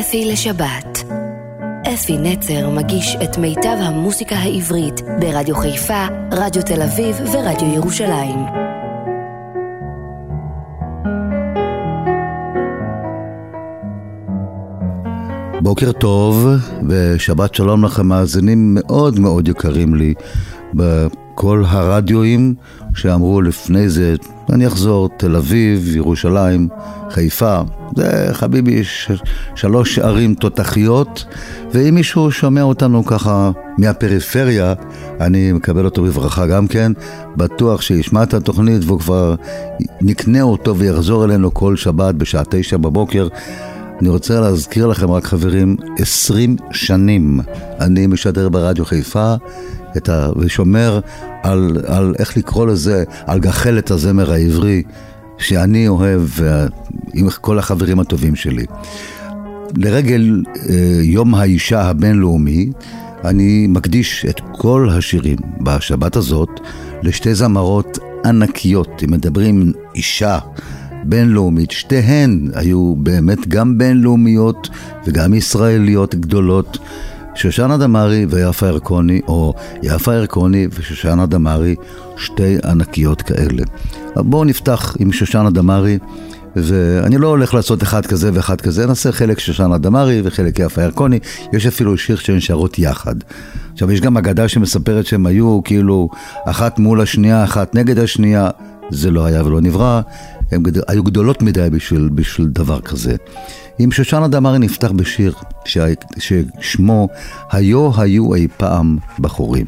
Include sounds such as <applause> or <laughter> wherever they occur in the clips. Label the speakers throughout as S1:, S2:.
S1: אפי לשבת. אפי נצר מגיש את מיטב המוסיקה העברית ברדיו חיפה, רדיו תל אביב ורדיו ירושלים.
S2: בוקר טוב ושבת שלום לכם מאזינים מאוד מאוד יקרים לי בכל הרדיואים שאמרו לפני זה, אני אחזור, תל אביב, ירושלים, חיפה, זה חביבי ש- שלוש ערים תותחיות, ואם מישהו שומע אותנו ככה מהפריפריה, אני מקבל אותו בברכה גם כן, בטוח שישמע את התוכנית והוא כבר נקנה אותו ויחזור אלינו כל שבת בשעה תשע בבוקר. אני רוצה להזכיר לכם רק חברים, עשרים שנים אני משדר ברדיו חיפה את ה... ושומר על, על איך לקרוא לזה, על גחלת הזמר העברי שאני אוהב עם כל החברים הטובים שלי. לרגל אה, יום האישה הבינלאומי, אני מקדיש את כל השירים בשבת הזאת לשתי זמרות ענקיות, אם מדברים אישה בינלאומית, שתיהן היו באמת גם בינלאומיות וגם ישראליות גדולות. שושנה דמארי ויפה ירקוני, או יפה ירקוני ושושנה דמארי, שתי ענקיות כאלה. בואו נפתח עם שושנה דמארי, ואני לא הולך לעשות אחד כזה ואחד כזה, נעשה חלק שושנה דמארי וחלק יפה ירקוני, יש אפילו שיר שהן שרות יחד. עכשיו, יש גם אגדה שמספרת שהן היו כאילו אחת מול השנייה, אחת נגד השנייה, זה לא היה ולא נברא, הן גד... היו גדולות מדי בשביל, בשביל דבר כזה. עם שושנה דמארי נפתח בשיר ש... ששמו היו היו אי פעם בחורים.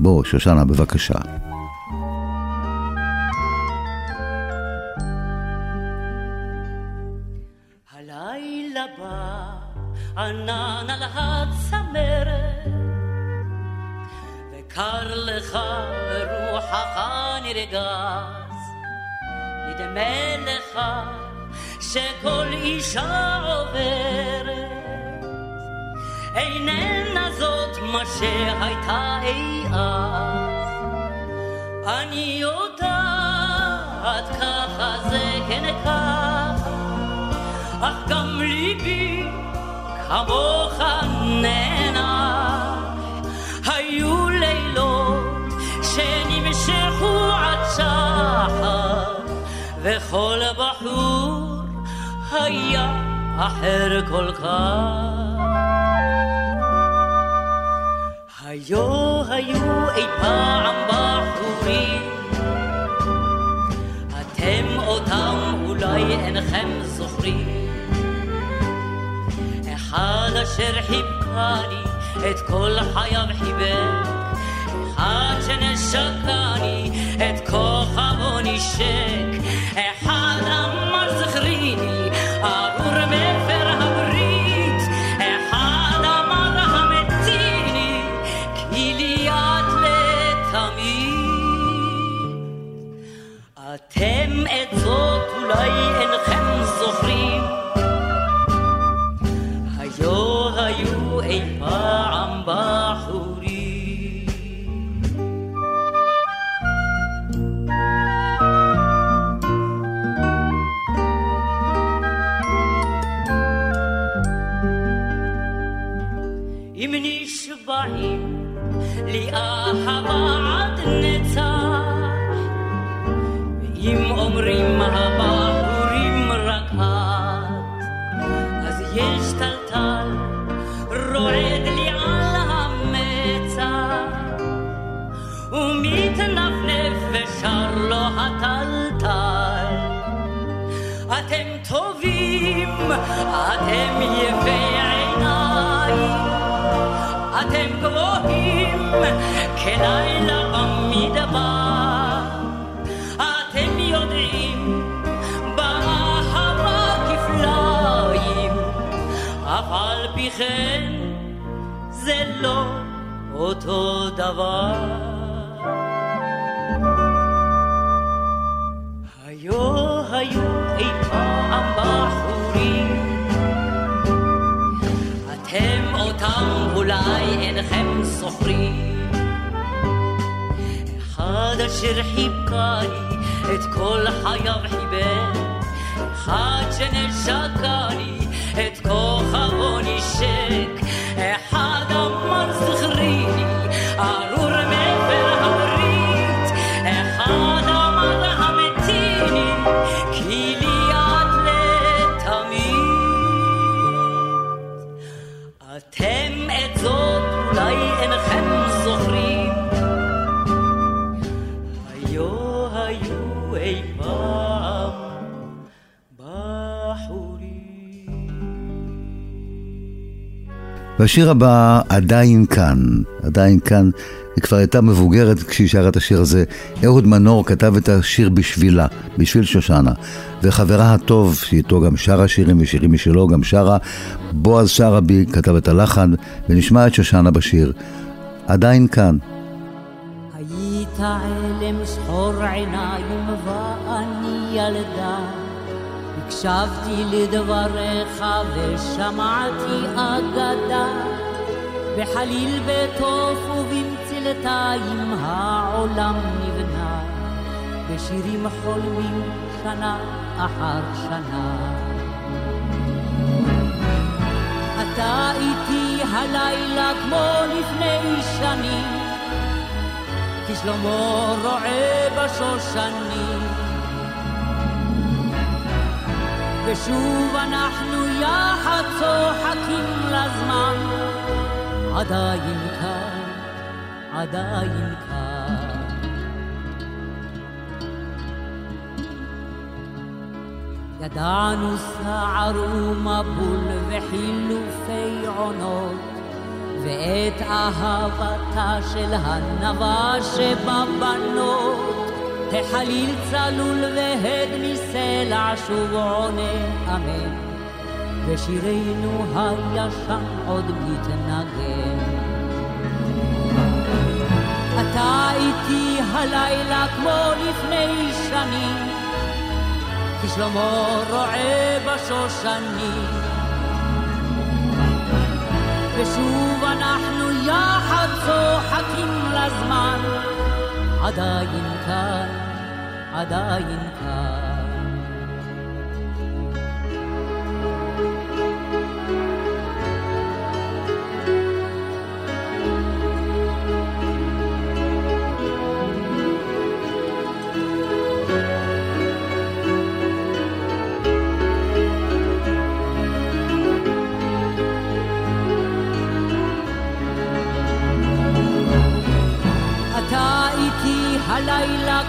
S2: בוא, שושנה, בבקשה.
S3: ענן על הצמרת וקר לך רוחך נרגז נדמה לך שכל אישה עוברת. איננה זאת מה שהייתה אי אז. אני יודעת ככה זה כן ככה אך גם ליבי כמוך נאנח היו לילות שנמשכו עד שחר וכל בחור היה אחר כל כך. היו היו אי פעם בחורים, אתם אותם אולי אינכם זוכרים. אחד אשר חיבקני את כל חייו חיבק, אחד שנשקני את כוכבו נשק, אחד אמר זכריני ארור מפר הברית, אחד אמר המתיני כי ליד לתמיד. אתם את זאת אולי אינכם אתם יפי עיניים, אתם גבוהים כלילה במדבר. אתם יודעים באהבה כפליים, אף על פי כן זה לא אותו דבר. אותם אולי אינכם זוכרים. אחד אשר חיבקני את כל חייו חיבק אחד שנשקני את כוכבו
S2: והשיר הבא עדיין כאן, עדיין כאן, היא כבר הייתה מבוגרת כשהיא שרה את השיר הזה. אהוד מנור כתב את השיר בשבילה, בשביל שושנה. וחברה הטוב, שאיתו גם שרה שירים ושירים משלו, גם שרה, בועז שרעבי כתב את הלחן, ונשמע את שושנה בשיר. עדיין כאן.
S3: היית עלם שחור עיניים ואני ילדה הקשבתי לדבריך ושמעתי אגדה. בחליל בתוף ובמצלתיים העולם נבנה. בשירים חולמים שנה אחר שנה. אתה איתי הלילה כמו לפני שנים. כשלמה רועה בשושנים ושוב אנחנו יחד צוחקים לזמן. עדיין כאן, עדיין כאן. ידענו סער ומבול וחילופי עונות ואת אהבתה של הנבה שבבנות החליל צלול והד מסלע שוב עונה אמן. ושירנו הישן עוד מתנגן. אתה איתי הלילה כמו לפני שנים כשלמה רועה בשושנים ושוב אנחנו יחד צוחקים לזמן עדיין כאן, עדיין כאן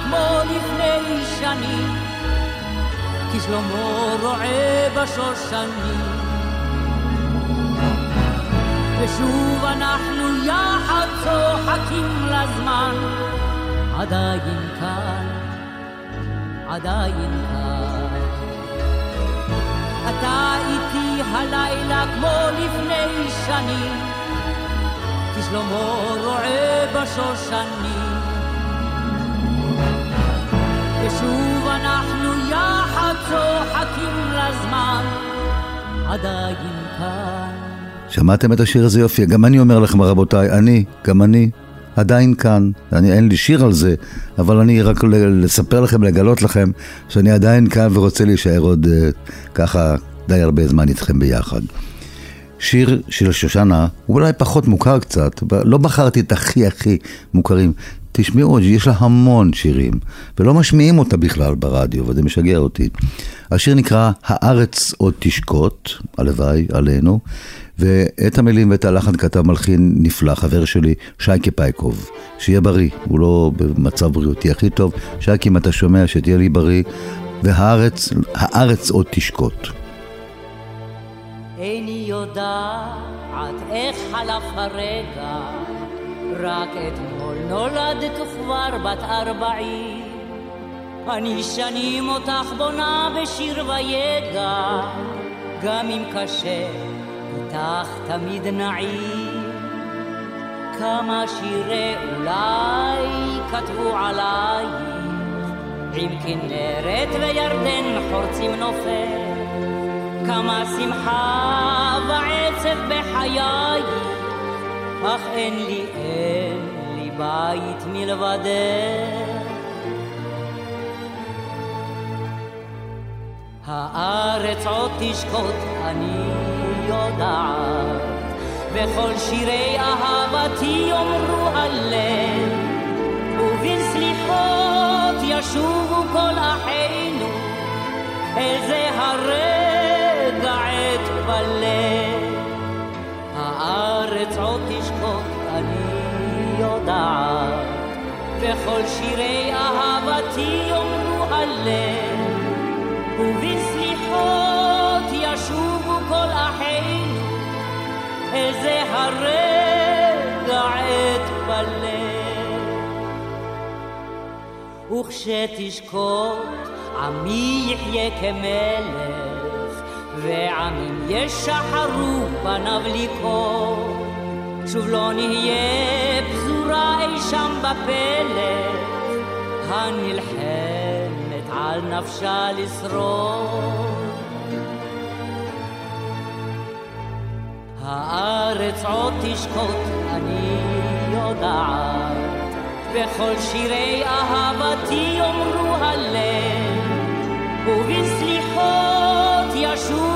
S3: כמו לפני שנים, כי שלמה רועה בשושנים. ושוב אנחנו יחד צוחקים לזמן, עדיין כאן, עדיין כאן. אתה איתי הלילה כמו לפני שנים, כי שלמה רועה בשושנים. עדיין כאן.
S2: שמעתם את השיר הזה יופי? גם אני אומר לכם רבותיי, אני, גם אני, עדיין כאן. אני, אין לי שיר על זה, אבל אני רק לספר לכם, לגלות לכם, שאני עדיין כאן ורוצה להישאר עוד uh, ככה די הרבה זמן איתכם ביחד. שיר של שושנה הוא אולי פחות מוכר קצת, לא בחרתי את הכי הכי מוכרים. תשמעו, יש לה המון שירים, ולא משמיעים אותה בכלל ברדיו, וזה משגע אותי. השיר נקרא "הארץ עוד תשקוט", הלוואי עלינו, ואת המילים ואת הלחן כתב מלחין נפלא, חבר שלי, שייקה פייקוב. שיהיה בריא, הוא לא במצב בריאותי הכי טוב. שייקה, אם אתה שומע, שתהיה לי בריא, והארץ, הארץ עוד תשקוט.
S3: איני יודעת איך חלף הרגע רק אתמול נולדת כבר בת ארבעים. אני שנים אותך בונה בשיר ויגע, גם אם קשה, איתך תמיד נעים. כמה שירי אולי כתבו עלייך, עם כנרת וירדן חורצים נופל. כמה שמחה ועצב בחייך, אך אין לי, אין לי בית מלבדך. הארץ עוד תשקוט, אני יודעת, וכל שירי אהבתי יאמרו הלב, ובסליחות ישובו כל אחינו, איזה הרגע יודעת, וכל שירי אהבתי יאמרו הלב, ובסליחות ישובו כל אחינו, איזה הרגע אתפלל. וכשתשקוט עמי יחיה כמלך, ועמים ישחרו פניו לקרוא. שוב לא נהיה פזורה אי שם בפלך, הנלחמת על נפשה לשרוד. הארץ עוד תשקוט, אני יודעת, וכל שירי אהבתי יאמרו הלב, ובסליחות ישובו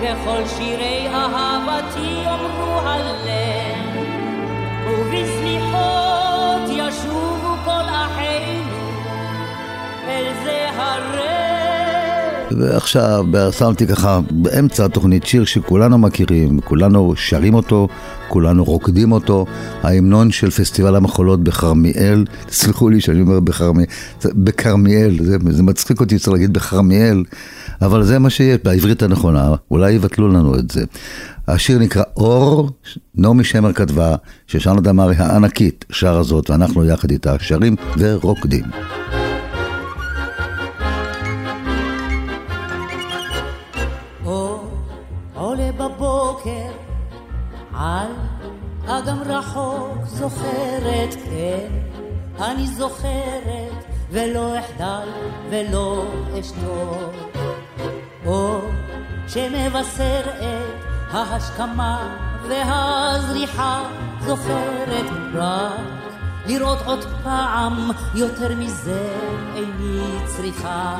S3: וכל שירי אהבתי יאמרו הלב. ובסליחות ישובו כל אחינו אל זה הרב.
S2: ועכשיו שמתי ככה באמצע התוכנית שיר שכולנו מכירים, כולנו שרים אותו, כולנו רוקדים אותו, ההמנון של פסטיבל המחולות בכרמיאל, תסלחו לי שאני אומר בכרמיאל, בכרמיאל, זה, זה מצחיק אותי, צריך להגיד בכרמיאל, אבל זה מה שיש בעברית הנכונה, אולי יבטלו לנו את זה. השיר נקרא אור, נעמי שמר כתבה, ששנה דמארי הענקית שרה זאת, ואנחנו יחד איתה שרים ורוקדים.
S3: על אגם רחוק זוכרת, כן, אני זוכרת ולא אחדל ולא אשתוק. אור שמבשר את ההשכמה והזריחה זוכרת רק לראות עוד פעם יותר מזה איני צריכה.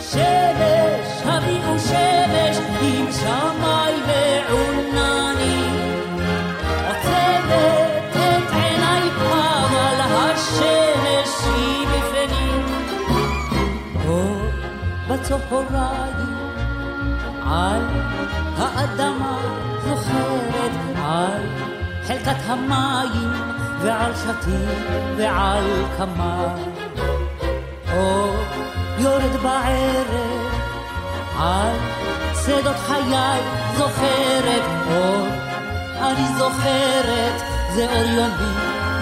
S3: שמש הביאו שמש עם שמי ועונני בצהריים על האדמה זוכרת על חלקת המים ועל שתים ועל כמה. אור יורד בערב על שדות חיי זוכרת אור אני זוכרת זה אור יומי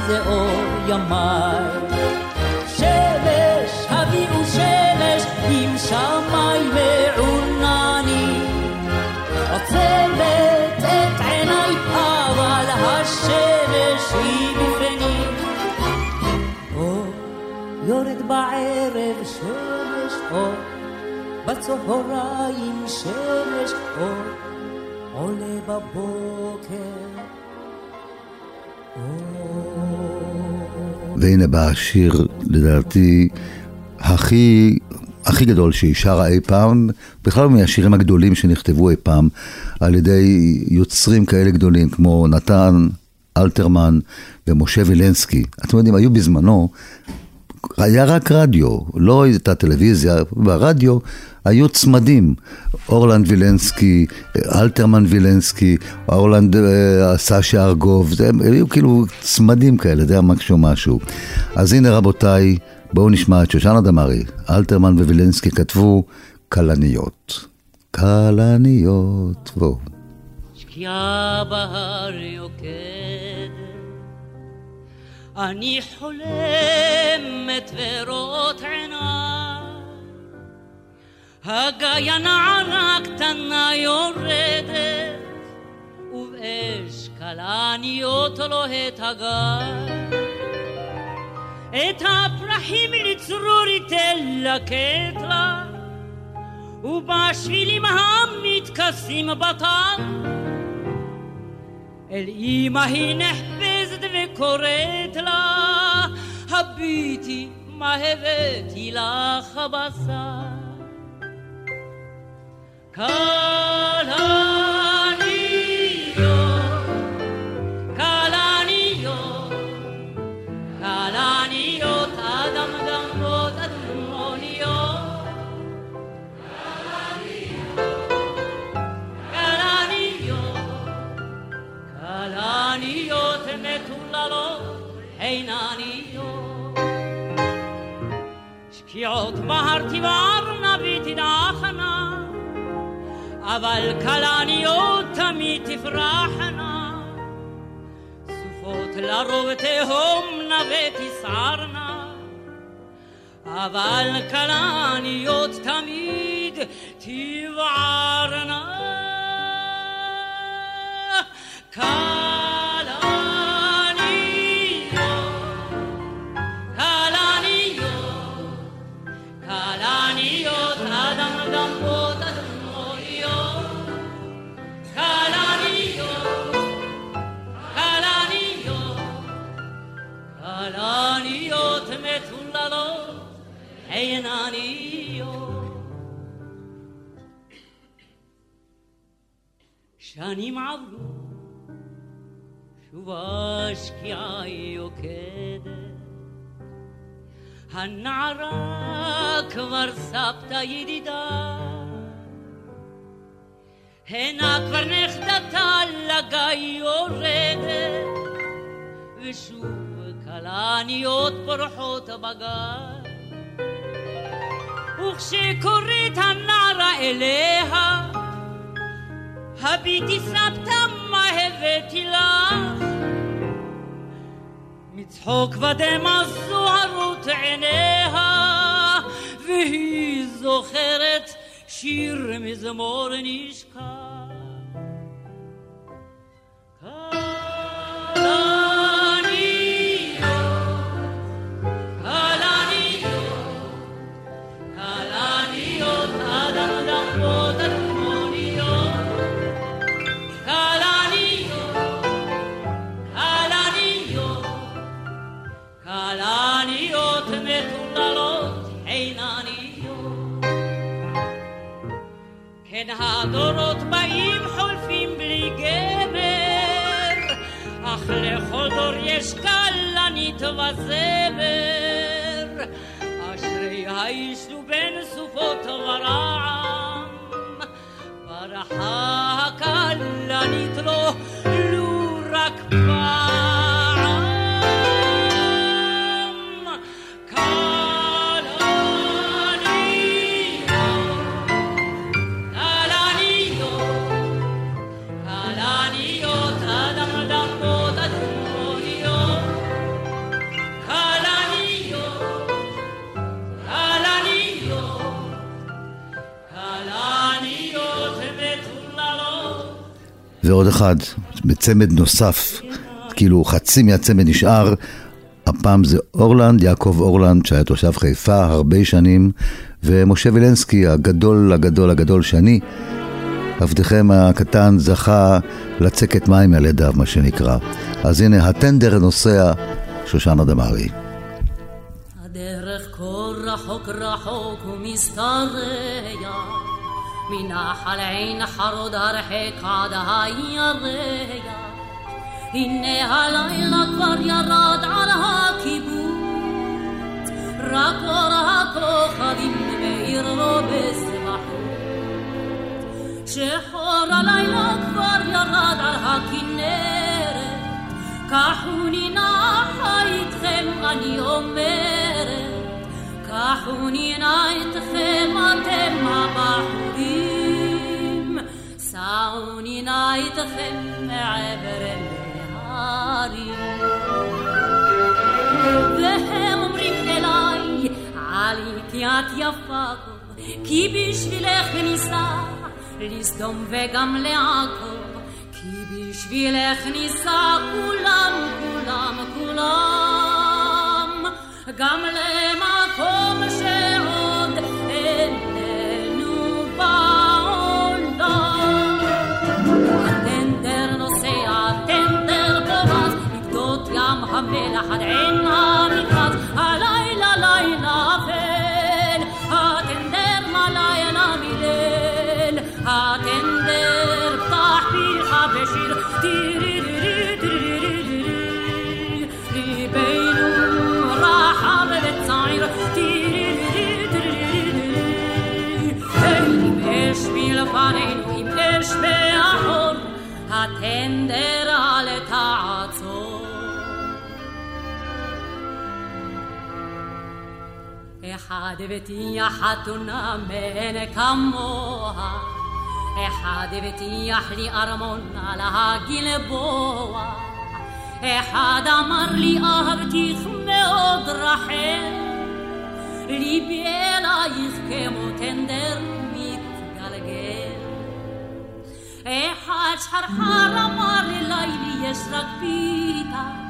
S3: זה אור ימיי בצהריים שמש אור עולה בבוקר
S2: והנה בא השיר, לדעתי, הכי, הכי גדול שהיא שרה אי פעם, בכלל מהשירים הגדולים שנכתבו אי פעם, על ידי יוצרים כאלה גדולים כמו נתן אלתרמן ומשה וילנסקי. אתם יודעים, היו בזמנו, היה רק רדיו, לא הייתה טלוויזיה, ברדיו היו צמדים, אורלנד וילנסקי, אלתרמן וילנסקי, אורלנד אה, סשה ארגוב, זה, היו כאילו צמדים כאלה, זה היה משהו משהו. אז הנה רבותיי, בואו נשמע את שושנה דמארי, אלתרמן ווילנסקי כתבו כלניות. כלניות, בואו.
S3: שקיעה בהר יוקדת, אני חולמת ורואות עיניי הגיא הנערה קטנה יורדת, ובאש כלניות לוהט הגיא. את הפרחים לצרור תלקט לה, ובשבילים המתכסים בטל. אל אמא היא נחפזת וקוראת לה, הביטי מה הבאתי לך בשר. כלניות, שקיעות בהר תבערנה ותדעכנה, אבל כלניות תמיד תפרחנה. סופות לרוב תהומנה ותסערנה, אבל כלניות תמיד תבערנה. שנים עברו, שוב השקיעה יוקדת. הנערה כבר סבתא ידידה, הנה כבר נכדתה לגיא יורדת, ושוב כלניות פורחות בגיא. וכשקוראת הנערה אליה, הביטי סבתא מה הבאתי לך מצחוק ודמע זוהרות עיניה והיא זוכרת שיר מזמור נשכח הדורות באים חולפים בלי גבר, אך לכל דור יש כלנית וזמר. אשרי האיש ובין סופות ורעם, ברחה הכלנית לו
S2: ועוד אחד, בצמד נוסף, כאילו חצי מהצמד נשאר. הפעם זה אורלנד, יעקב אורלנד, שהיה תושב חיפה הרבה שנים, ומשה וילנסקי, הגדול, הגדול, הגדול, שאני, עבדכם הקטן, זכה לצקת מים על ידיו, מה שנקרא. אז הנה, הטנדר נוסע, שושנה דמארי.
S4: הדרך כה רחוק רחוק ומסתרע מנחל עין חרוד הרחק עד הירח. הנה הלילה כבר ירד על הקיבוץ, רק אור הכוכבים מאיר לו בסבחות. שחור הלילה כבר ירד על הכנרת, קחוני נחה איתכם אני אומרת. קחוני נא אתכם אתם הבחורים, סעוני נא אתכם מעבר להרים. והם אומרים אליי, עלי כי את יפה כי בשבילך ניסע לסדום וגם לעכו, כי בשבילך ניסע כולם, כולם, כולם, גם למען מקום ים המלח
S3: אחד ותהיה חתונה מן כמוה, אחד ותיח לי ארמונה לגלבוע, אחד אמר לי אהבתיך מאוד רחל, ליבי אלייך כמו טנדר מתגלגל. אחד שחרחר אמר לי לילי יש רק פיתה,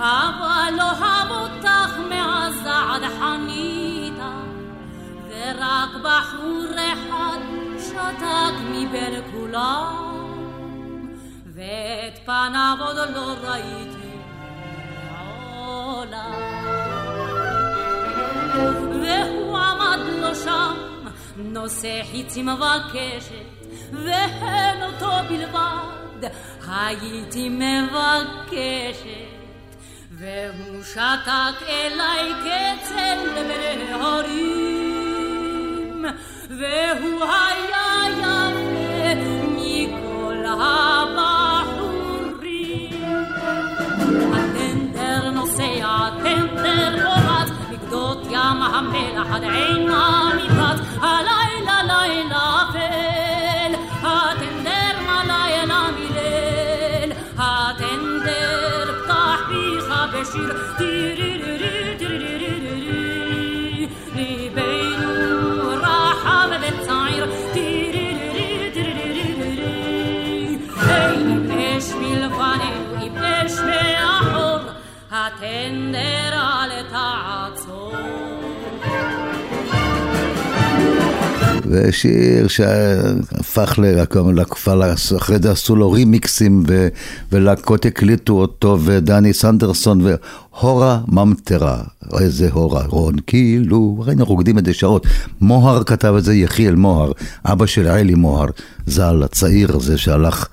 S3: אבל לא אותך מאז עד חניתה, ורק בחור אחד שתק מבין כולם, ואת פניו עוד לא ראיתי מעולם. והוא עמד לו שם, נושא חיצי מבקשת, והן אותו בלבד, הייתי מבקשת. שתק אליי כצל בהרים, והוא היה יפה מכל הבחורים. הטנדר נוסע, הטנדר פורץ, בגדות ים המלח עד עין
S2: ושיר שהפך להקפה, אחרי זה עשו לו רימיקסים ו- ולהקות הקליטו אותו ודני סנדרסון והורה ממטרה, איזה הורה, רון כאילו, הרי אנחנו רוקדים את זה שעות. מוהר כתב את זה, יחיאל מוהר, אבא של עלי מוהר, ז"ל, הצעיר הזה שהלך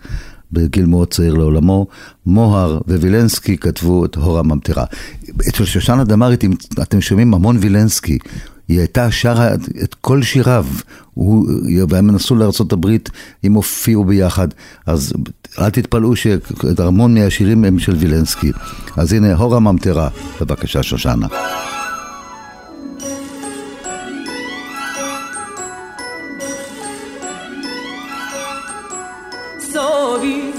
S2: בגיל מאוד צעיר לעולמו, מוהר ווילנסקי כתבו את הורה ממטרה. אצל שושנה דמארית, אתם שומעים המון וילנסקי. היא הייתה שרה את כל שיריו, והם נסעו לארה"ב, הם הופיעו ביחד, אז אל תתפלאו שהמון מהשירים הם של וילנסקי. אז הנה, הורה ממטרה, בבקשה שושנה.
S3: סובי,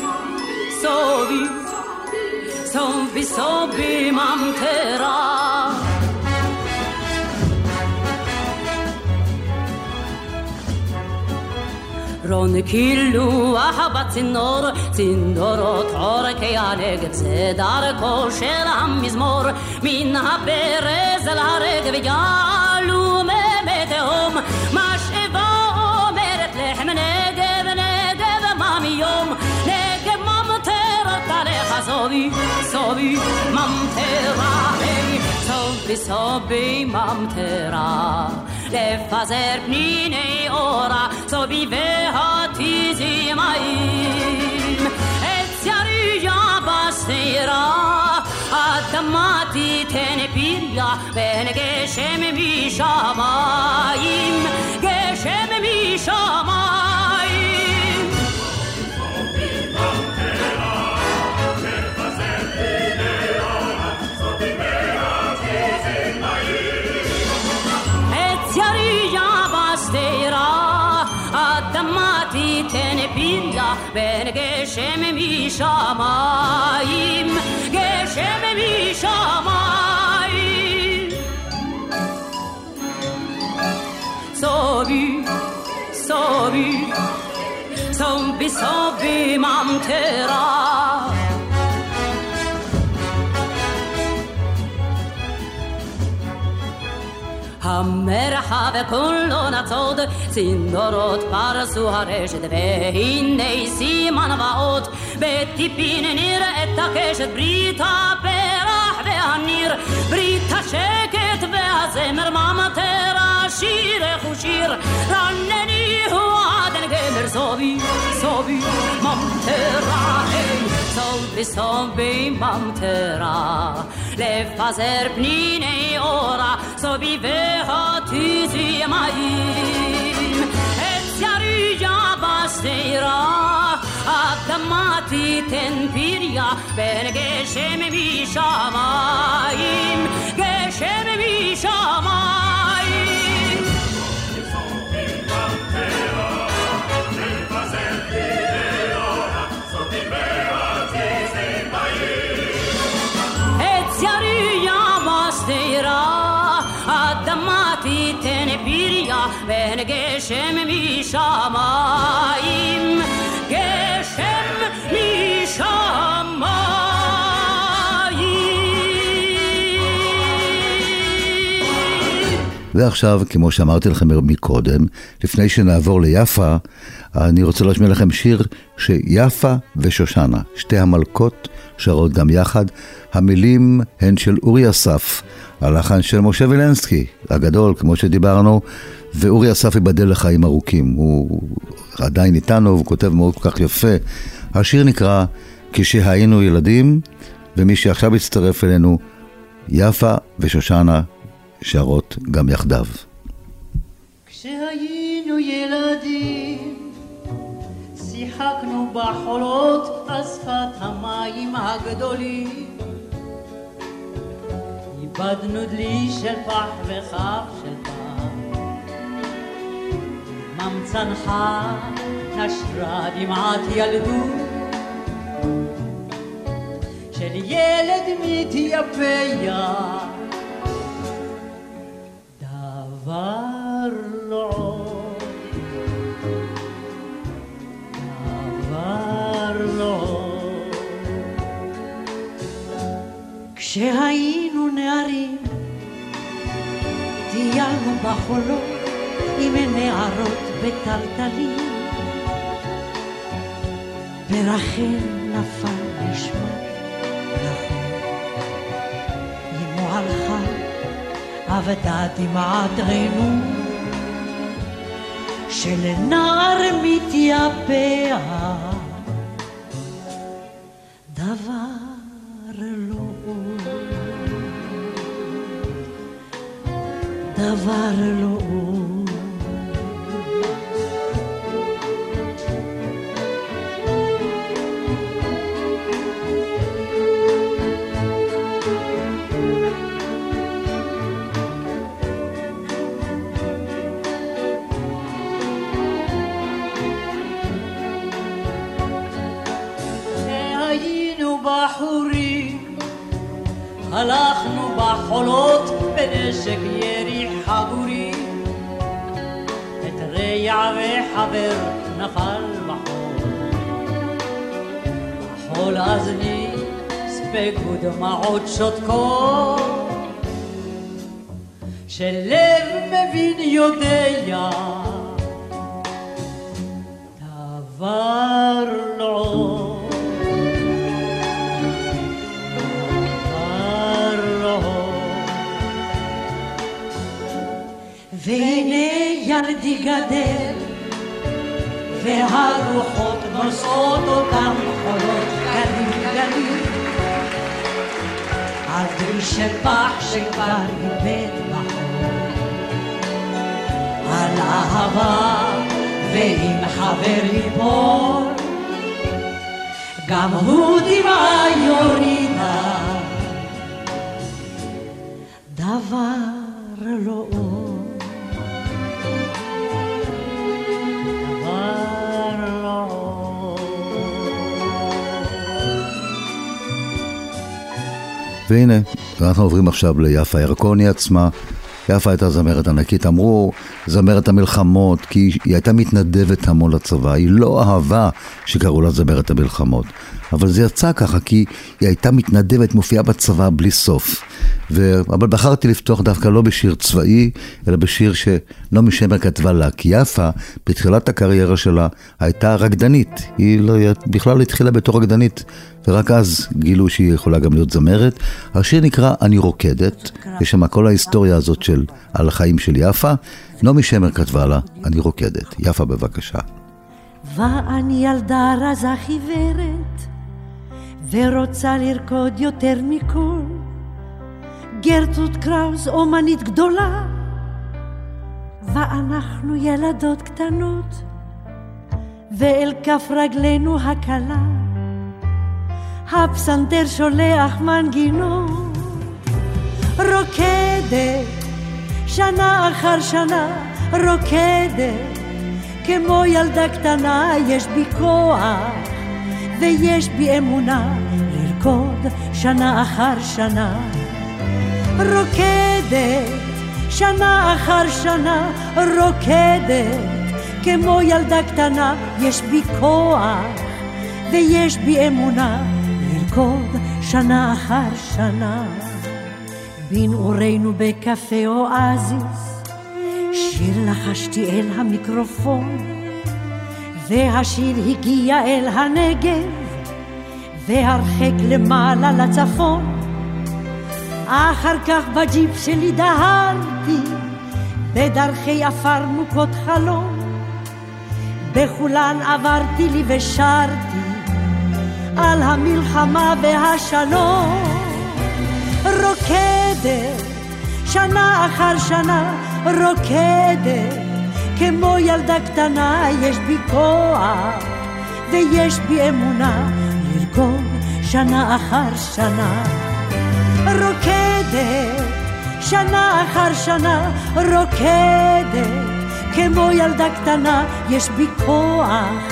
S3: סובי, סובי, סובי ממטרה. רון קילוח בצינור, צינורות עורקי הנגב, זה דרכו של המזמור, מן הברז אל הרגב יעלו מי תהום, משאבה אומרת לחם נגב, נגב ממיום, נגב ממטרת עליך סובי, סובי ממטרה, סובי סובי ממטרה. לפזר פניני אורה, סוביביה תזימאים. עץ יריה בשדרה, אדמה תיתן פריה, בין גשם משמיים, גשם משמיים. בין גשם משמיים, גשם משמיים. סובי, סובי, סובי סובי ממטרה. המרחב כולו נצוד, צינורות פרסו הרשת, והנה סימן ואות, בטיפין נראית הקשת, ברית הפרח והניר, ברית השקט והזמר, ממטרה, שירך ושיר, רנני הוא עדן גמר, סובי, סובי, ממטרה, היי, סובי, סובי, ממטרה, לפזר פניני אורה, så vi behöver tusimma ym. Et yarıya bastıra, adama titen pirya, ben geçememiş amayım, geçememiş amayım. Et yarıya bastıra, האדמה תיתן פריה ואין גשם משמיים. גשם משמיים.
S2: ועכשיו, כמו שאמרתי לכם מקודם, לפני שנעבור ליפה, אני רוצה להשמיע לכם שיר שיפה ושושנה, שתי המלכות, שרות גם יחד. המילים הן של אורי אסף, הלחן של משה וילנסקי, הגדול, כמו שדיברנו, ואורי אסף ייבדל לחיים ארוכים. הוא עדיין איתנו, והוא כותב מאוד כל כך יפה. השיר נקרא כשהיינו ילדים, ומי שעכשיו הצטרף אלינו, יפה ושושנה שרות גם יחדיו.
S5: כשהיינו ילדים, שיחקנו בחולות על שפת המים הגדולים. איבדנו דלי של פח וכף של פח. ממצנך נשרה דמעת ילדות של ילד מתייפח כשהיינו נערים, טיילנו בחולות עם נערות בטלטלים. ורחל נפל נשמע, נכון, אמו הלכה אבדה דמעת עינו שלנער מתייפח נספגו דמעות שותקות שלב מבין יודע דבר לא. והנה ילדי גדל, והרוחות נושאות אותם חולות של פח שכבר איבד בחור, על אהבה ואם חבר ליפול, גם הוא דמעה יורידה, דבר לא עוד.
S2: והנה, אנחנו עוברים עכשיו ליפה ירקוני עצמה. יפה הייתה זמרת ענקית, אמרו זמרת המלחמות, כי היא הייתה מתנדבת המון לצבא, היא לא אהבה שקראו לה זמרת המלחמות. אבל זה יצא ככה, כי היא הייתה מתנדבת, מופיעה בצבא בלי סוף. ו... אבל בחרתי לפתוח דווקא לא בשיר צבאי, אלא בשיר שנעמי שמר כתבה לה. כי יפה, בתחילת הקריירה שלה, הייתה רקדנית. היא לא, בכלל התחילה בתור רקדנית, ורק אז גילו שהיא יכולה גם להיות זמרת. השיר נקרא "אני רוקדת", יש שם כל ההיסטוריה הזאת של על החיים של יפה. נעמי שמר כתבה לה, אני רוקדת. יפה, בבקשה.
S5: ואני ילדה רזה חיוורת, ורוצה לרקוד יותר מכל. גרטרוד קראוס אומנית גדולה, ואנחנו ילדות קטנות, ואל כף רגלינו הקלה, הפסנתר שולח מנגינות, רוקדת שנה אחר שנה, רוקדת כמו ילדה קטנה, יש בי כוח ויש בי אמונה לרקוד שנה אחר שנה. רוקדת שנה אחר שנה רוקדת כמו ילדה קטנה, יש בי כוח ויש בי אמונה לרקוד שנה אחר שנה. בנעורינו בקפה אואזיס, שיר לחשתי אל המיקרופון, והשיר הגיע אל הנגב, והרחק למעלה לצפון. אחר כך בג'יפ שלי דהרתי, בדרכי עפר מוכות חלום. בכולן עברתי לי ושרתי על המלחמה והשלום. רוקדת שנה אחר שנה, רוקדת כמו ילדה קטנה, יש בי כוח ויש בי אמונה לרקוד שנה אחר שנה. רוקדת שנה אחר שנה, רוקדת כמו ילדה קטנה, יש בי כוח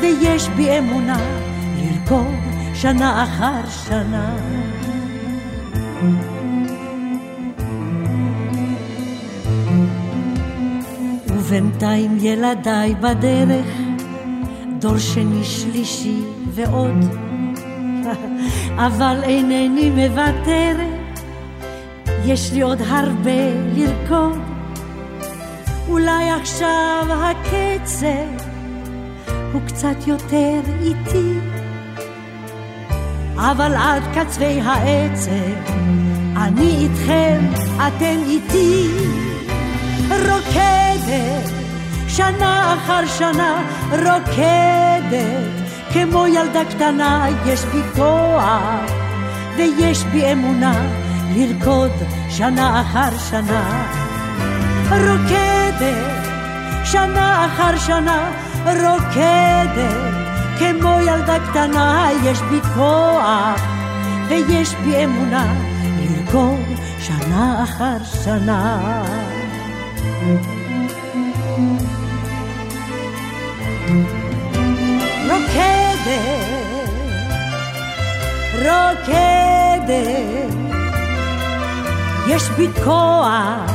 S5: ויש בי אמונה לרקוד שנה אחר שנה. ובינתיים ילדיי בדרך, דור שני שלישי ועוד, אבל אינני מוותרת, יש לי עוד הרבה לרקוד. אולי עכשיו הקצב הוא קצת יותר איטי, אבל עד קצווי העצב אני איתכם, אתם איתי. רוקדת שנה אחר שנה, רוקדת כמו ילדה קטנה, יש בי כוח ויש בי אמונה לרקוד שנה אחר שנה. רוקדת שנה אחר שנה, רוקדת כמו ילדה קטנה, יש בי כוח ויש בי אמונה לרקוד שנה אחר שנה. רוקדת, יש בי כוח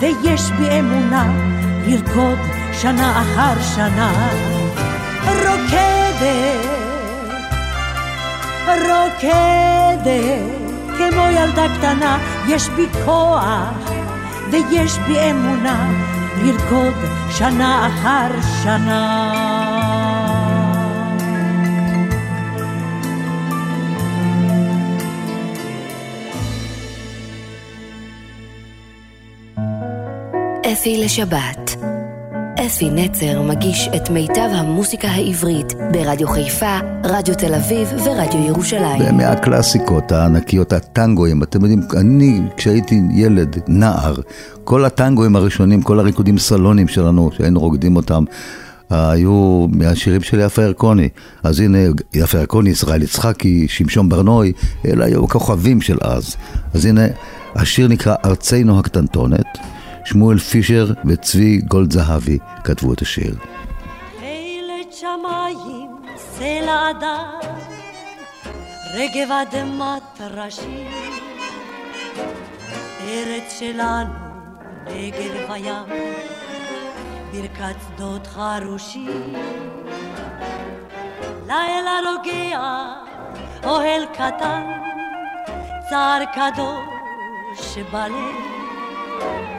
S5: ויש בי אמונה לרקוד שנה אחר שנה. רוקדת, רוקדת, כמו ילדה קטנה, יש בי כוח ויש בי אמונה לרקוד שנה אחר שנה.
S1: אפי לשבת אפי נצר מגיש את מיטב המוסיקה העברית ברדיו חיפה, רדיו תל אביב ורדיו ירושלים.
S2: מהקלאסיקות הענקיות, הטנגואים. אתם יודעים, אני כשהייתי ילד, נער, כל הטנגואים הראשונים, כל הריקודים סלונים שלנו, שהיינו רוקדים אותם, היו מהשירים של יפה ירקוני. אז הנה, יפה ירקוני, ישראל יצחקי, שמשון ברנוי, אלה היו כוכבים של אז. אז הנה, השיר נקרא ארצנו הקטנטונת. שמואל פישר וצבי גולד זהבי כתבו את השיר.
S5: שמיים, סלע ברכת שדות חרושי. לילה רוגע, אוהל קטן, צער קדוש בלב.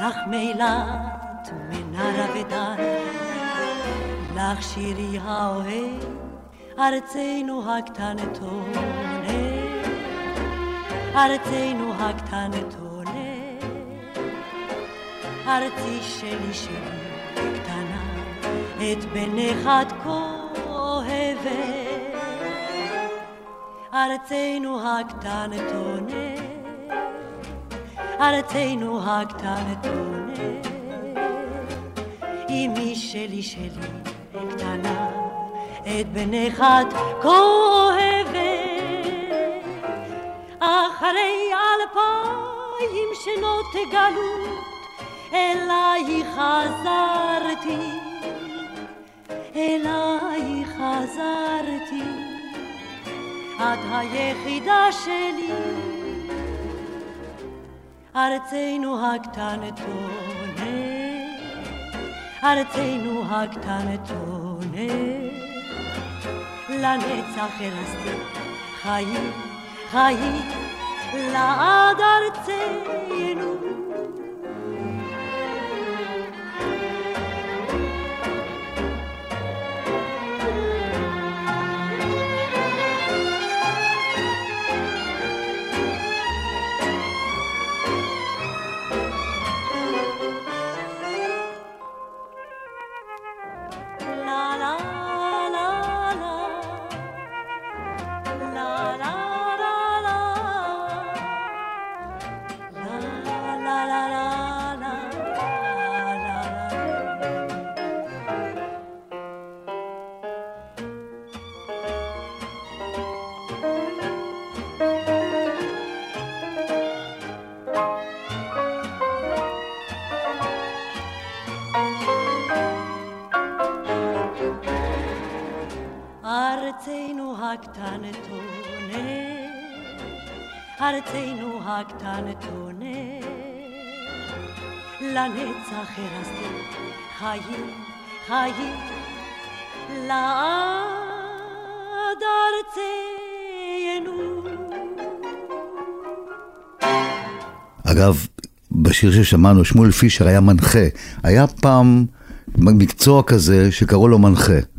S5: לך מילת מנרה ודן, לך שירי האוהב, ארצנו הקטנטונת, ארצנו הקטנטונת, ארצי שלי שלי קטנה, את בנך את כה אוהבת, ארצנו הקטנטונת. ארצנו הקטנטונת. אמי שלי שלי קטנה, את בנך את כה אוהבת. אחרי אלפיים שנות גלות, אליי חזרתי, אליי חזרתי, את היחידה שלי. ארצנו הקטנטונת, ארצנו הקטנטונת, לנצח ארסתי חיים, חיים, לעד ארצנו. ארצנו הקטנטונת, לנצח הרסתי חיים, חיים, לעד ארצנו.
S2: אגב, בשיר ששמענו, שמואל פישר היה מנחה. היה פעם מקצוע כזה שקראו לו מנחה.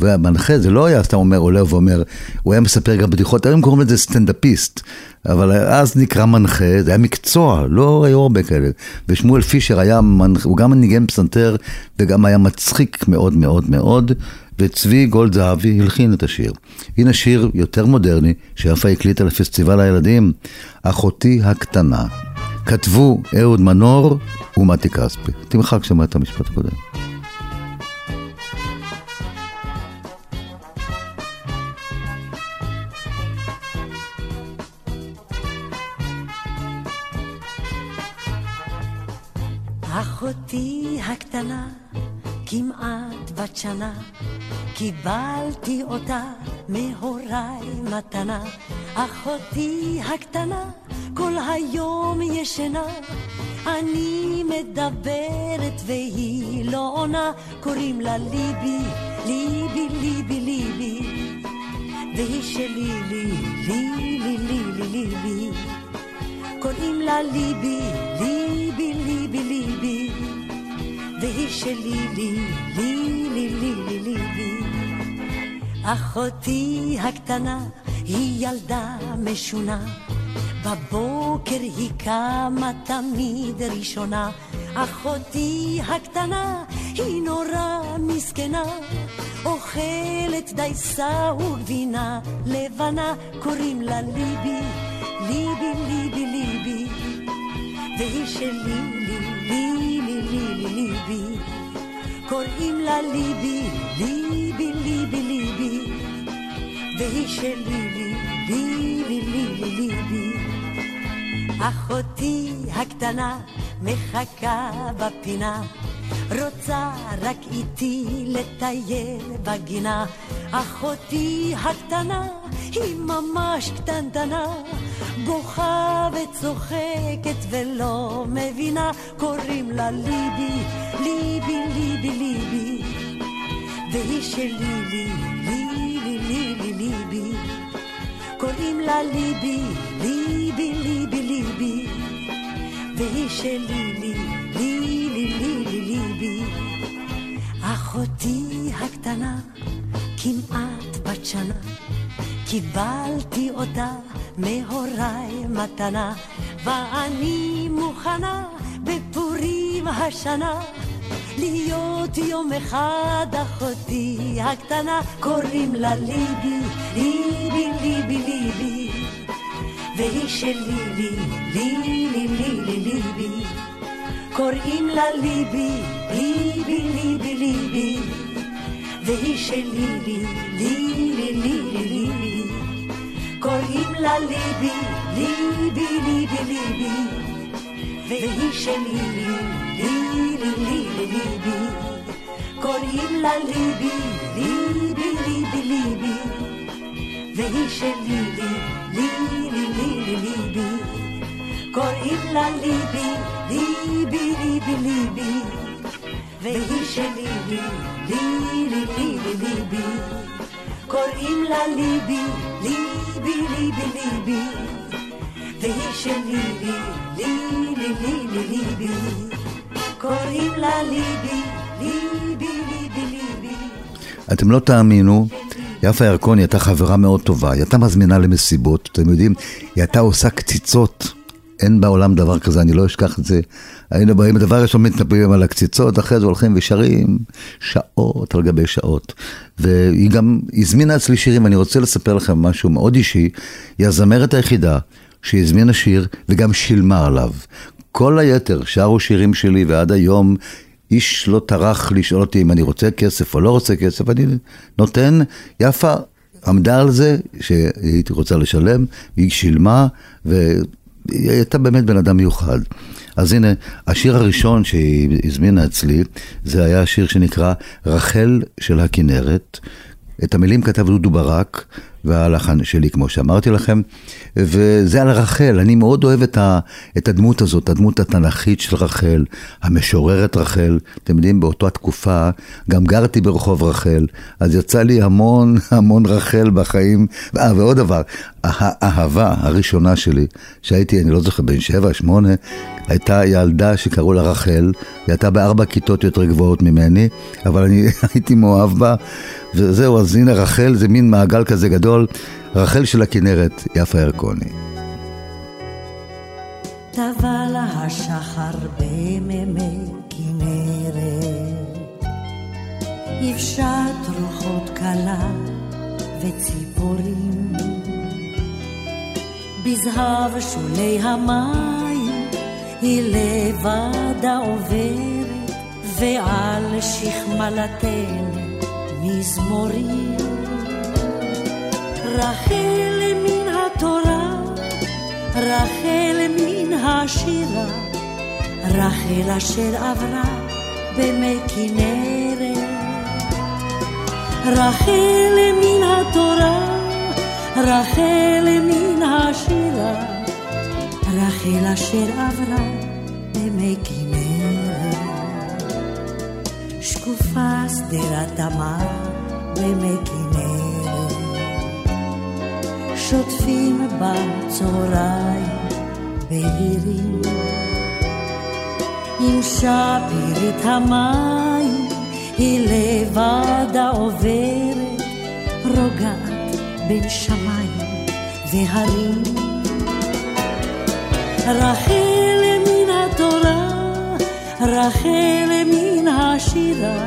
S2: והמנחה זה לא היה סתם אומר, עולה ואומר, הוא היה מספר גם בדיחות, היום קוראים לזה סטנדאפיסט, אבל אז נקרא מנחה, זה היה מקצוע, לא היו הרבה כאלה. ושמואל פישר היה מנחה, הוא גם ניגן פסנתר וגם היה מצחיק מאוד מאוד מאוד, וצבי גולד זהבי הלחין את השיר. הנה שיר יותר מודרני, שיפה הקליטה לפסטיבל הילדים, אחותי הקטנה. כתבו אהוד מנור ומתי כספי. תמחק שם את המשפט הקודם.
S5: הקטנה, כמעט בת שנה, קיבלתי אותה מהוריי מתנה. אחותי הקטנה, כל היום ישנה, אני מדברת והיא לא עונה, קוראים לה ליבי, ליבי, ליבי, ליבי, והיא שלי, לי, לי, לי, לי, לי, ליבי. קוראים לה ליבי, ליבי, ליבי, שלי, לי, לי, לי, לי, לי, ליבי. אחותי הקטנה היא ילדה משונה, בבוקר היא קמה תמיד ראשונה. אחותי הקטנה היא נורא מסכנה, אוכלת דייסה וגבינה לבנה, קוראים לה ליבי. ליבי, ליבי, ליבי, והיא שלי, לי, לי, לי, לי, לי, ליבי, קוראים לה ליבי, ליבי, ליבי, ליבי, והיא שלי, לי, לי, לי, לי, לי, ליבי. אחותי הקטנה מחכה בפינה, רוצה רק איתי לטייל בגינה. אחותי הקטנה היא ממש קטנטנה, בוכה וצוחקת ולא מבינה, קוראים לה ליבי, ליבי, ליבי, ליבי, והיא שלי, לי, לי, לי, לי, לי, ליבי, קוראים לה ליבי, ליבי, ליבי, ליבי, והיא שלי, לי, לי, לי, לי, לי, ליבי, אחותי הקטנה, כמעט בת שנה, קיבלתי אותה מהוריי מתנה, ואני מוכנה בפורים השנה להיות יום אחד אחותי הקטנה, קוראים לה ליבי, ליבי, ליבי, ליבי, והיא שלי, לי, לי, לי, לי, לי, ליבי, קוראים לה ליבי, ליבי, ליבי, ליבי, והיא שלי, לי, לי, לה ליבי, ליבי, ליבי, ליבי, והיא שלי, לי, לי, לי, לי, ליבי. קוראים לה ליבי, ליבי, ליבי, ליבי, והיא שלי, לי, לי, לי, לי, לי, ליבי. קוראים לה ליבי, ליבי, ליבי, ליבי, והיא שלי, ליבי, ליבי, ליבי, קוראים לה ליבי, ליבי, ליבי, ליבי, והיא שלי, ליבי, ליבי, ליבי, קוראים לה ליבי, ליבי, ליבי, ליבי.
S2: אתם לא תאמינו, יפה ירקוני הייתה חברה מאוד טובה, היא הייתה מזמינה למסיבות, אתם יודעים, היא הייתה עושה קציצות. אין בעולם דבר כזה, אני לא אשכח את זה. היינו באים, דבר ראשון מתנפלים על הקציצות, אחרי זה הולכים ושרים שעות על גבי שעות. והיא גם הזמינה אצלי שירים, ואני רוצה לספר לכם משהו מאוד אישי. היא הזמרת היחידה שהזמינה שיר וגם שילמה עליו. כל היתר שרו שירים שלי, ועד היום איש לא טרח לשאול אותי אם אני רוצה כסף או לא רוצה כסף, אני נותן, יפה עמדה על זה שהייתי רוצה לשלם, היא שילמה, והיא הייתה באמת בן אדם מיוחד. אז הנה, השיר הראשון שהיא הזמינה אצלי, זה היה שיר שנקרא רחל של הכנרת. את המילים כתב דודו ברק, והלחן שלי, כמו שאמרתי לכם, וזה על רחל. אני מאוד אוהב את, ה, את הדמות הזאת, הדמות התנ"כית של רחל, המשוררת רחל. אתם יודעים, באותה תקופה גם גרתי ברחוב רחל, אז יצא לי המון <laughs> המון רחל בחיים. אה, ועוד דבר, האהבה הראשונה שלי, שהייתי, אני לא זוכר, בן שבע, שמונה, הייתה ילדה שקראו לה רחל, היא הייתה בארבע כיתות יותר גבוהות ממני, אבל אני <laughs> הייתי מאוהב בה, וזהו, אז הנה רחל זה מין מעגל כזה גדול, רחל של הכנרת, יפה ירקוני.
S5: טבע השחר בזהב שולי המים היא לבדה עוברת, ועל שכמלתן מזמורים. רחל מן התורה, רחל מן השירה, רחל אשר עברה במי כנרת. רחל מן התורה, רחל מן השירה, רחל אשר עברה במי כנרת. שקופה שדרת תמר במי כנרת. שוטפים בצהריים בהירים. עם שפירית המים היא לבדה עוברת, רוגעת בין שמיים והרים. רחל רחל מן השירה,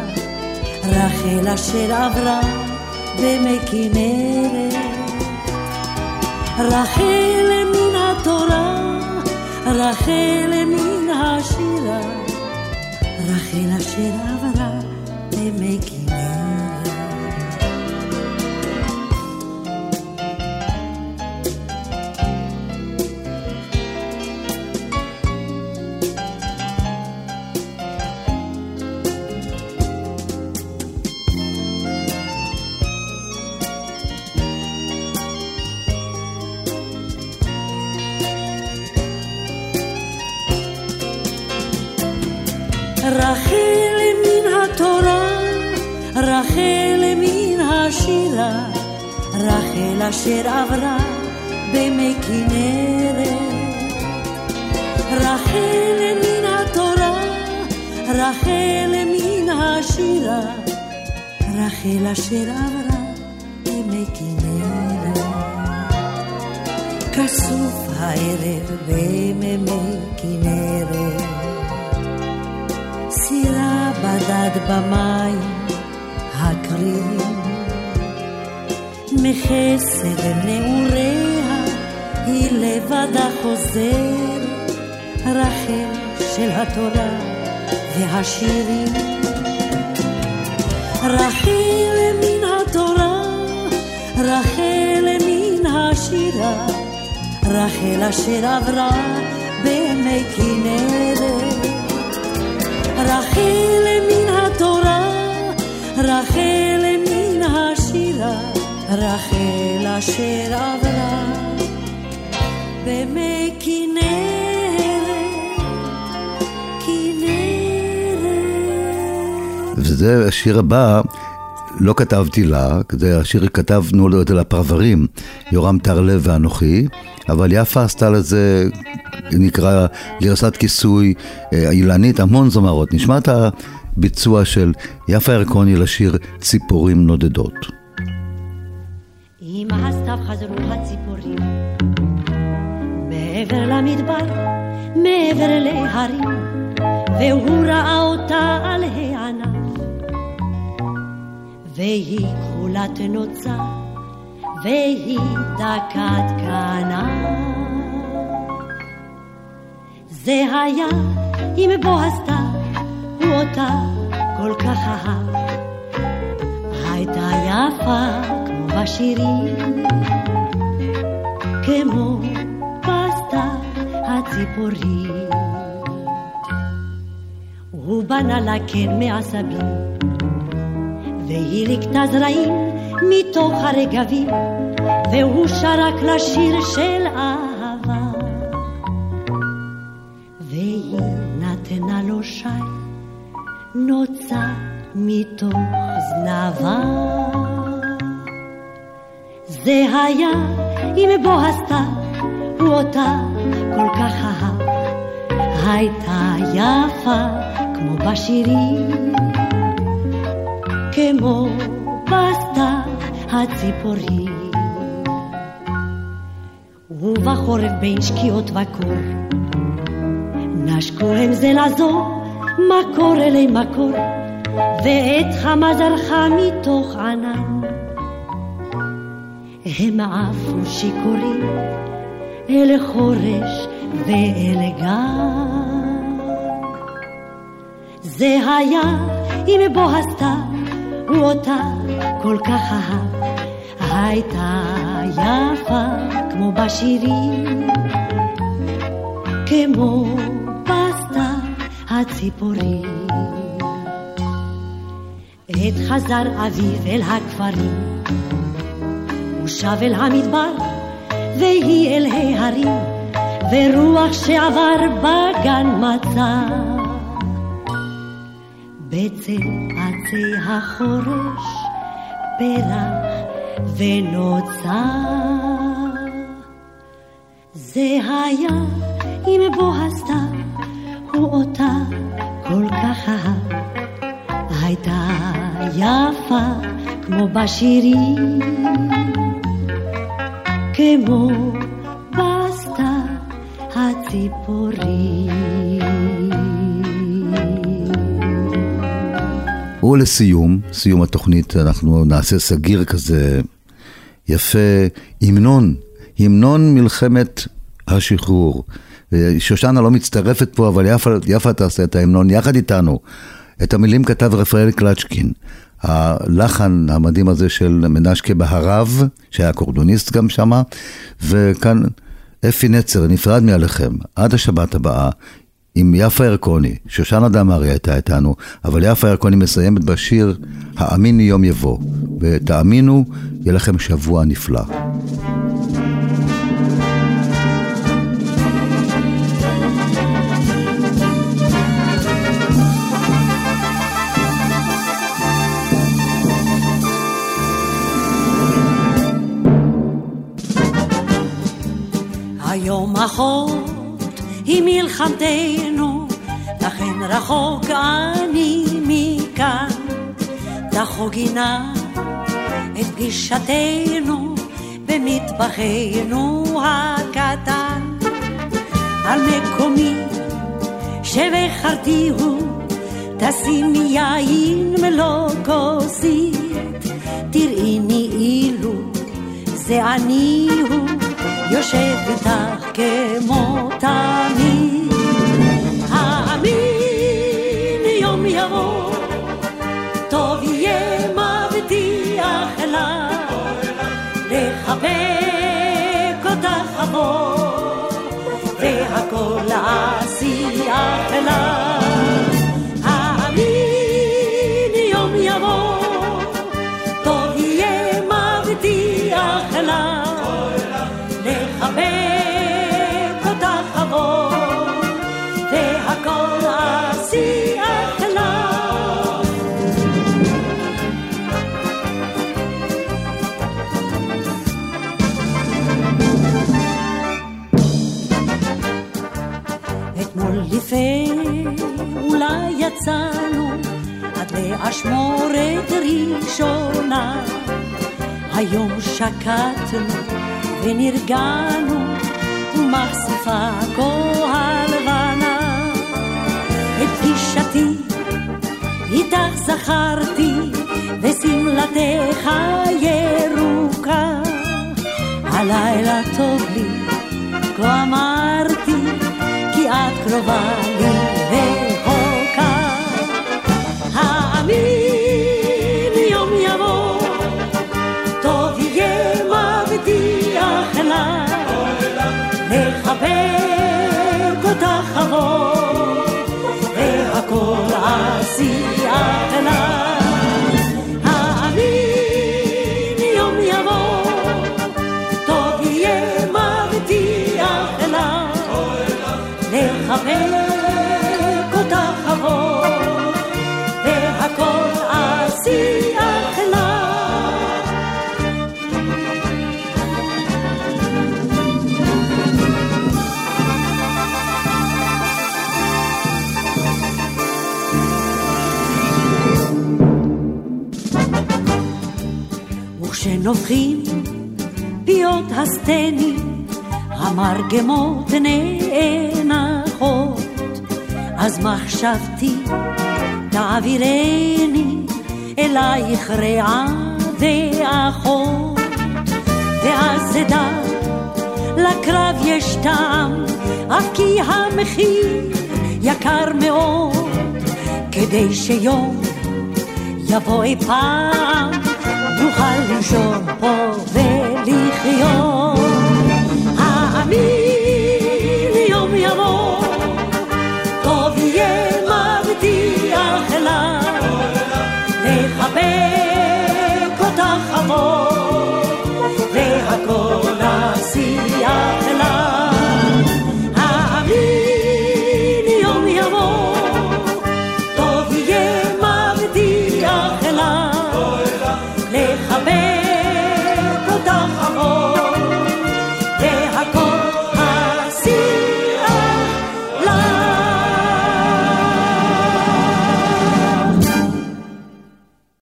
S5: רחל אשר עברה במי כנרת. רחל מן התורה, רחל מן השירה, רחל אשר עברה במי רחל אשר עברה במי כנרת. רחל מן התורה, רחל מן השירה, רחל אשר עברה במי כנרת. כסוף הערב במימי כנרת. סירה בדד במים הקרירים, מחסד נעוריה היא לבדה חוזרת, רחל של התורה והשירים. רחל מן התורה, רחל מן השירה, רחל אשר עברה במי כנרת. רחל מן התורה, רחל מן השירה, רחל אשר עברה
S2: וזה השיר הבא. לא כתבתי לה, זה השיר כתבנו לו את זה לפרברים, יורם טרלב ואנוכי, אבל יפה עשתה לזה, נקרא גרסת כיסוי אה, אילנית, המון זמרות. נשמע את הביצוע של יפה ירקוני לשיר ציפורים נודדות.
S5: מעבר להרים, והוא ראה אותה על הענף. והיא כחולת נוצה, והיא דקת כנף. זה היה עם בוא הסתיו, הוא אותה כל כך אהב. הייתה יפה כמו בשירים, כמו הציפורים. הוא בנה לה קן מעשבים, והיא ליקטה זרעים מתוך הרגבים, והוא שרק לשיר של אהבה. והיא נתנה לו שי, נוצה מתוך זנבה. זה היה עם בוא הסתיו, הוא אותה כל כך אהב, הייתה יפה כמו בשירים, כמו בסתיו הציפורים. ובחורף בין שקיעות וקור, נשקו הם זה לזו, מקור אלי מקור, ועת חמה זרחה מתוך ענן. הם עפו שיכורים אל חורש ואל גן. זה היה עם בוא הסתיו, הוא אותה כל כך אהב, הייתה יפה כמו בשירים, כמו בסתיו הציפורים. עת חזר אביב אל הכפרים, הוא שב אל המדבר, והיא אל ההרים, ורוח שעבר בגן מצא. בצל עצי החורש פרח ונוצר. זה היה עם בוא הסתיו, הוא אותה כל כך אהב. הייתה יפה כמו בשירים. כמו.
S2: ולסיום, סיום התוכנית, אנחנו נעשה סגיר כזה יפה, המנון, המנון מלחמת השחרור. שושנה לא מצטרפת פה, אבל יפה, יפה תעשה את ההמנון יחד איתנו. את המילים כתב רפאל קלצ'קין. הלחן המדהים הזה של מנשקה בהרב, שהיה קורדוניסט גם שמה, וכאן אפי נצר נפרד מעליכם עד השבת הבאה. עם יפה ירקוני, שושנה דמארי הייתה איתנו, אבל יפה ירקוני מסיימת בשיר "האמיני יום יבוא", ותאמינו, יהיה לכם שבוע נפלא.
S5: אחות היא מלחמתנו, לכן רחוק אני מכאן. תחוגי נא את פגישתנו במטבחנו הקטן. על מקומי שבחרתיהו תשימי יין מלוא כוסית, תראיני אילו זה אני הוא. יושב איתך כמו תמיד. עד לאשמורת ראשונה. היום שקטנו ונרגענו, ומחשיפה כה הלבנה. את פגישתי איתך זכרתי, ושמלתך ירוקה. הלילה טוב לי, כה אמרתי, כי את קרובה לי לחבק אותך אבוא, והכל עשיית וכשנובחים פיות הסטנים, המרגמות נאנחות, אז מחשבתי תעבירני אלייך רעה ואחות, ואז אדע לקרב יש טעם, אף כי המחיר יקר מאוד, כדי שיום יבוא אי פעם, נוכל לנשום פה ולחיות. האמין יום יבוא, טוב יהיה מבטיח אליו, לחבק אותך חמור, והכל נסיעה.